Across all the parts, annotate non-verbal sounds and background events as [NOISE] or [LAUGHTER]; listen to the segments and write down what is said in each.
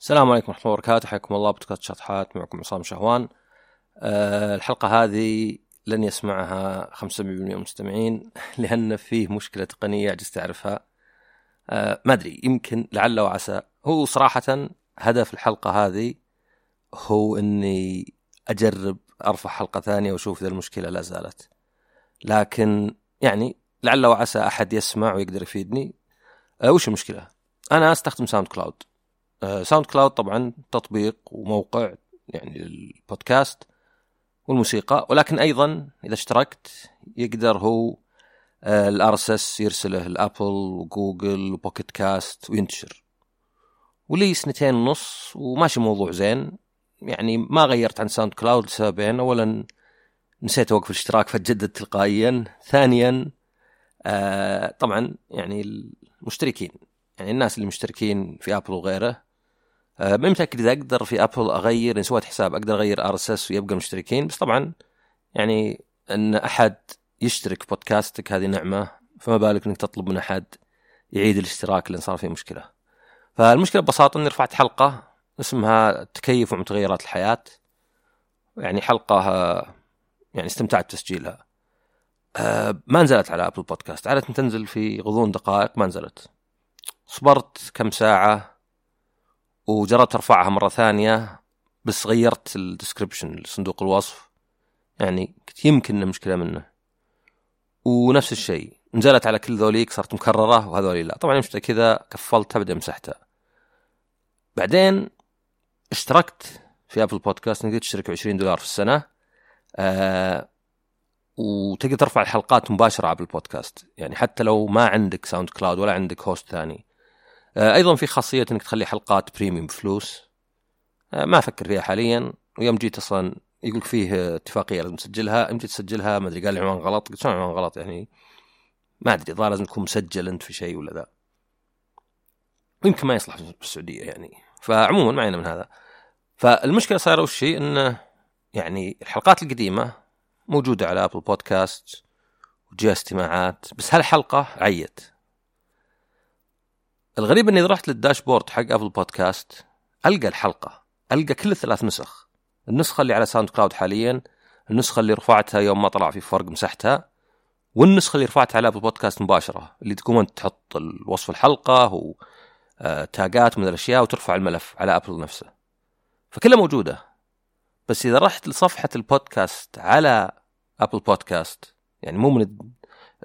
السلام عليكم ورحمة الله وبركاته. حياكم الله. بودكاست شطحات معكم عصام شهوان. أه الحلقة هذه لن يسمعها 5% من المستمعين [LAUGHS] لأن فيه مشكلة تقنية عجزت أعرفها أه ما أدري. يمكن لعل وعسى. هو صراحة هدف الحلقة هذه هو إني أجرب أرفع حلقة ثانية وأشوف إذا المشكلة لا زالت. لكن يعني لعل وعسى أحد يسمع ويقدر يفيدني. أه وش المشكلة؟ أنا أستخدم ساوند كلاود. ساوند كلاود طبعا تطبيق وموقع يعني للبودكاست والموسيقى ولكن أيضا إذا اشتركت يقدر هو ال RSS يرسله لأبل وجوجل وبوكيت كاست وينتشر. ولي سنتين ونص وماشي الموضوع زين. يعني ما غيرت عن ساوند كلاود لسببين. اولا نسيت اوقف الاشتراك فتجدد تلقائيا. ثانيا آه طبعا يعني المشتركين يعني الناس اللي مشتركين في أبل وغيره آه ما متأكد إذا أقدر في ابل أغير ان سويت حساب أقدر أغير RSS ويبقى مشتركين بس طبعا يعني إن أحد يشترك بودكاستك هذه نعمة فما بالك إنك تطلب من أحد يعيد الاشتراك لأن صار فيه مشكلة. فالمشكلة ببساطة إني رفعت حلقة اسمها تكيف ومتغيرات الحياة يعني حلقة يعني استمتعت بتسجيلها. آه ما نزلت على ابل بودكاست عادة تنزل في غضون دقائق ما نزلت. صبرت كم ساعة وجربت ارفعها مرة ثانية بس غيرت ال description صندوق الوصف. يعني يمكن مشكلة منه. ونفس الشيء نزلت على كل ذوليك صارت مكررة وهذولي لا. طبعا مشت كذا قفلتها بعدين مسحتها. بعدين اشتركت في ابل بودكاست نقدر تشترك ب 20 دولار في السنة. آه وتقدر ترفع الحلقات مباشرة على البودكاست يعني حتى لو ما عندك ساوند كلاود ولا عندك host ثاني. أيضا في خاصية إنك تخلي حلقات premium بفلوس. آه ما أفكر فيها حاليا. ويوم جيت أصلا يقول فيه اتفاقية لازم تسجلها. يوم جيت تسجلها ما أدري قال لي عنوان غلط. قلت شلون عنوان غلط يعني؟ ما أدري الظاهر لازم تكون مسجل أنت في شيء ولا ذا. ويمكن ما يصلح في السعودية يعني. فعموما ما من هذا. فالمشكلة صايرة وش هي؟ إنه يعني الحلقات القديمة موجودة على ابل بودكاست وجته استماعات بس هالحلقة عيت. الغريب إني رحت لل dashboard حق أبل بودكاست ألقى الحلقة ألقى كل الثلاث نسخ. النسخة اللي على ساوند كلاود حاليا النسخة اللي رفعتها يوم ما طلع في فرق مسحتها والنسخة اللي رفعتها على أبل بودكاست مباشرة اللي تقوم انت تحط وصف الحلقة وتاجات من الأشياء وترفع الملف على أبل نفسه. فكلها موجودة. بس إذا رحت لصفحة البودكاست على أبل بودكاست يعني مو من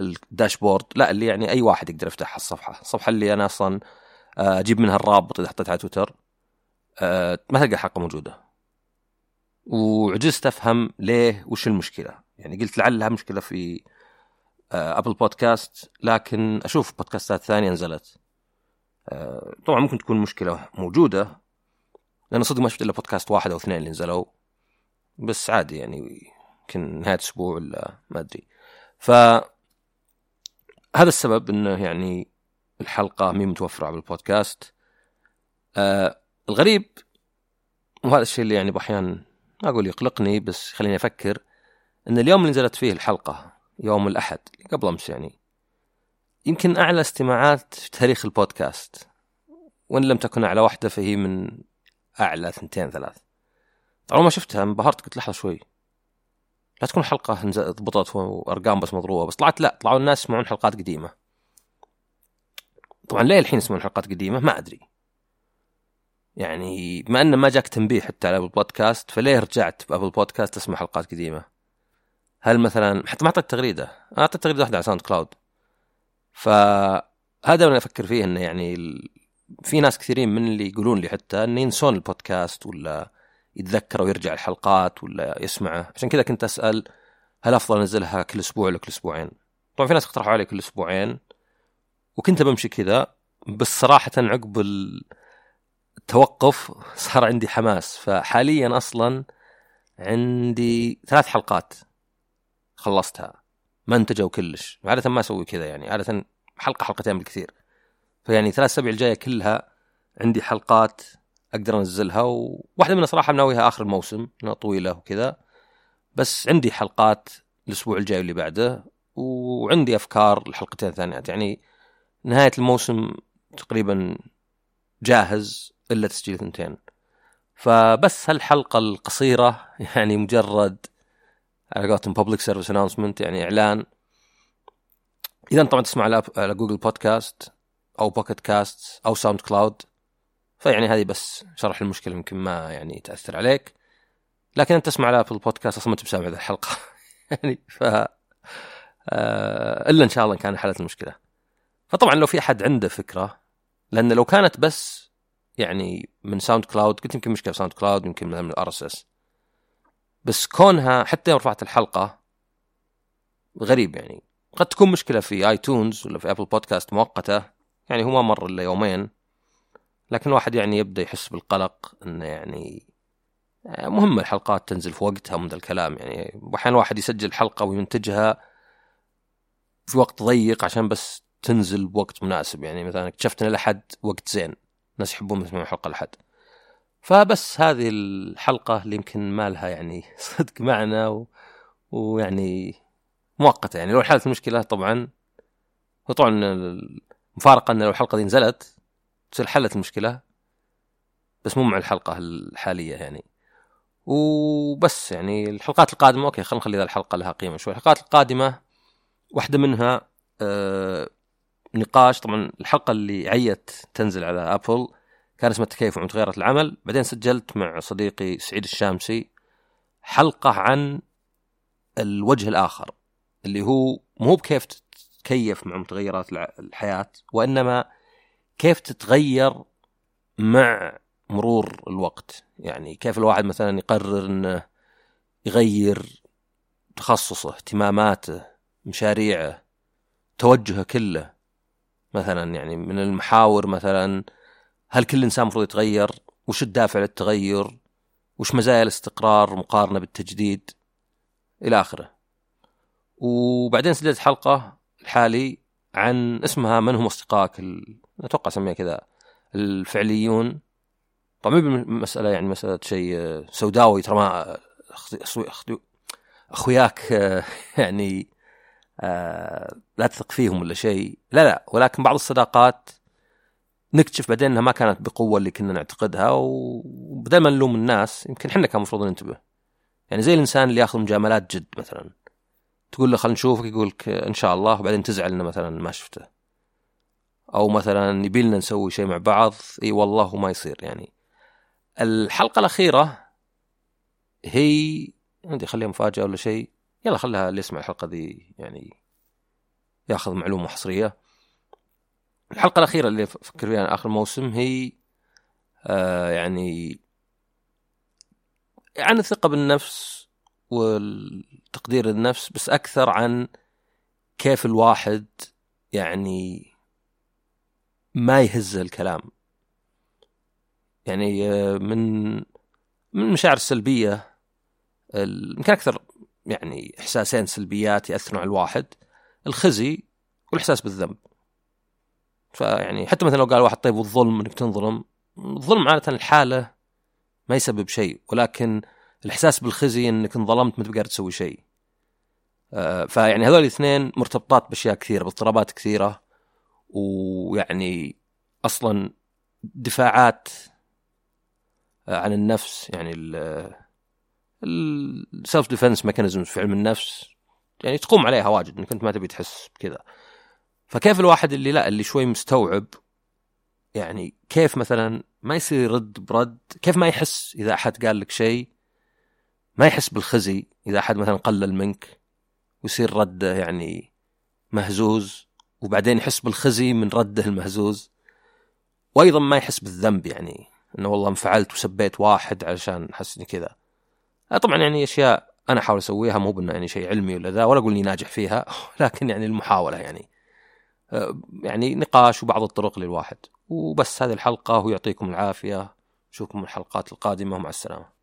الداشبورد لا اللي يعني أي واحد يقدر يفتح الصفحة. الصفحة اللي أنا أصلا أجيب منها الرابط إذا حطيتها على تويتر ما تلقى حلقه موجودة. وعجزت أفهم ليه وش المشكلة؟ يعني قلت لعلها مشكلة في أبل بودكاست لكن أشوف بودكاستات ثانية نزلت. طبعا ممكن تكون مشكلة موجودة لأن صدق ما شفت إلا بودكاست واحد أو اثنين اللي نزلوا. بس عادي يعني يمكن نهاية أسبوع ولا ما أدري. ف هذا السبب إنه يعني الحلقة مي متوفرة على البودكاست. آه الغريب وهذا الشيء اللي يعني أحيانا ما أقول يقلقني بس خليني أفكر إن اليوم اللي نزلت فيه الحلقة يوم الأحد قبل أمس يعني يمكن أعلى استماعات في تاريخ البودكاست وإن لم تكن أعلى واحدة فهي من أعلى ثنتين ثلاث. طبعا ما شفتها انبهرت قلت لحظة شوي. لا تكون حلقة ضبطت وأرقام بس مضروبة بس طلعت لا طلعوا الناس يسمعون حلقات قديمة. طبعا ليه الحين يسمعون حلقات قديمة؟ ما أدري. يعني بما انه ما جاك تنبيه حتى على أبل بودكاست فليه رجعت بأبل بودكاست تسمع حلقات قديمة؟ هل مثلا حتى ما أعطيت تغريدة. أنا أعطيت تغريدة واحدة على ساوند كلاود. فهذا أنا أفكر فيه إنه يعني. في ناس كثيرين من اللي يقولون لي حتى إنه ينسون البودكاست ولا يتذكر ويرجع الحلقات ولا يسمعه. عشان كذا كنت أسأل هل أفضل أنزلها كل أسبوع ولا كل أسبوعين؟ طبعا في ناس اقترحوا علي كل أسبوعين وكنت بمشي كذا بس صراحة عقب التوقف صار عندي حماس. فحاليا أصلا عندي ثلاث حلقات خلصتها ما انتجوا كلش. عادة ما أسوي كذا يعني عادة حلقة حلقتين بالكثير. فيعني ثلاث أسابيع الجاية كلها عندي حلقات أقدر أنزلها وواحدة منها صراحة مناويها آخر الموسم إنها طويلة وكذا. بس عندي حلقات الأسبوع الجاي واللي بعده وعندي أفكار الحلقتين الثانيات يعني نهاية الموسم تقريبا جاهز إلا تسجيل ثنتين فبس هالحلقة القصيرة يعني مجرد على قولتهم public service announcement يعني إعلان. إذا طبعا تسمع على جوجل بودكاست أو بوكيت كاست أو ساوند كلاود فيعني هذه بس شرح المشكلة يمكن ما يعني تأثر عليك. لكن أنت تسمع على ابل بودكاست أصلا ما أنت بسامع الحلقة. [LAUGHS] يعني ف آه إلا إن شاء الله إن كان حلت المشكلة. فطبعا لو في أحد عنده فكرة لأن لو كانت بس يعني من ساوند كلاود قلت يمكن مشكلة ساوند كلاود يمكن من ال RSS بس كونها حتى يوم رفعت الحلقة غريب يعني. قد تكون مشكلة في اي تونز ولا في ابل بودكاست مؤقتة. يعني هو ما مر إلا يومين. لكن الواحد يعني يبدأ يحس بالقلق إنه يعني مهم الحلقات تنزل في وقتها من ذا الكلام. يعني واحيانا الواحد يسجل حلقة وينتجها في وقت ضيق عشان بس تنزل بوقت مناسب. يعني مثلا اكتشفت إن الأحد وقت زين الناس يحبون يسمعون حلقه الأحد. فبس هذه الحلقة اللي يمكن ما لها يعني [LAUGHS] صدق معنا و... ويعني مؤقتة. يعني لو حلت المشكلة طبعا وطبعا المفارقة إن لو الحلقة دي نزلت حلت المشكلة بس مو مع الحلقة الحالية يعني. وبس يعني الحلقات القادمة أوكي خلينا نخلي الحلقة لها قيمة شوي. الحلقات القادمة واحدة منها آه نقاش. طبعا الحلقة اللي عيت تنزل على ابل كان اسمها التكيف مع متغيرات العمل. بعدين سجلت مع صديقي سعيد الشامسي حلقة عن الوجه الآخر اللي هو مو بكيف تتكيف مع متغيرات الحياة وإنما كيف تتغير مع مرور الوقت يعني كيف الواحد مثلا يقرر إنه يغير تخصصه اهتماماته مشاريعه توجهه كله مثلا يعني من المحاور مثلا هل كل إنسان المفروض يتغير؟ وش الدافع للتغير؟ وش مزايا الاستقرار مقارنه بالتجديد؟ إلى آخره. وبعدين سجلت حلقة الحالي عن اسمها من هم أصدقائك. أتوقع أسميها كذا. الفعليون. طبعا مسألة يعني مسألة شيء سوداوي ترى ما أخوياك [LAUGHS] يعني آه، لا تثق فيهم ولا شيء. لا لا ولكن بعض الصداقات نكتشف بعدين إنها ما كانت بقوة اللي كنا نعتقدها وبدل ما نلوم الناس يمكن إحنا كان المفروض ننتبه. يعني زي الإنسان اللي ياخذ مجاملات جد مثلا. تقول له خلينا نشوفك يقول لك إن شاء الله وبعدين تزعل إنه مثلا ما شفته. أو مثلا يبي لنا نسوي شيء مع بعض إي والله ما يصير يعني. الحلقة الأخيرة هي عندي خليها مفاجأة ولا شيء يلا خلها اللي يسمع الحلقة دي يعني يأخذ معلومة حصرية. الحلقة الأخيرة اللي أفكر فيها آخر موسم هي آه يعني عن الثقة بالنفس والتقدير النفس بس أكثر عن كيف الواحد يعني ما يهز الكلام. يعني آه، من من المشاعر السلبيه يمكن أكثر يعني إحساسين سلبيات يأثرون على الواحد الخزي والإحساس بالذنب. فيعني حتى مثلا لو قال واحد طيب والظلم إنك تنظلم الظلم عادة الحالة ما يسبب شيء ولكن الإحساس بالخزي إنك انظلمت ما تقدر تسوي شيء. آه، فيعني هذول الاثنين مرتبطات بأشياء كثيرة باضطرابات كثيرة. ويعني أصلا دفاعات آه، عن النفس يعني ال self defense mechanisms في علم النفس يعني تقوم عليها واجد إنك أنت ما تبي تحس بكذا. فكيف الواحد اللي لا اللي شوي مستوعب يعني كيف مثلا ما يصير يرد برد كيف ما يحس إذا أحد قال لك شيء ما يحس بالخزي إذا أحد مثلا قلل منك ويصير رده يعني مهزوز. وبعدين يحس بالخزي من رده المهزوز. وأيضا ما يحس بالذنب يعني إنه والله انفعلت وسبيت واحد علشان أحس إني كذا. آه، طبعا يعني أشياء أنا أحاول أسويها مو بأنه يعني شيء علمي ولا ذا ولا أقول إني ناجح فيها [LAUGHS] لكن يعني المحاولة يعني. آه، يعني نقاش وبعض الطرق للواحد. وبس هذه الحلقة ويعطيكم العافية. نشوفكم الحلقات القادمة ومع السلامة.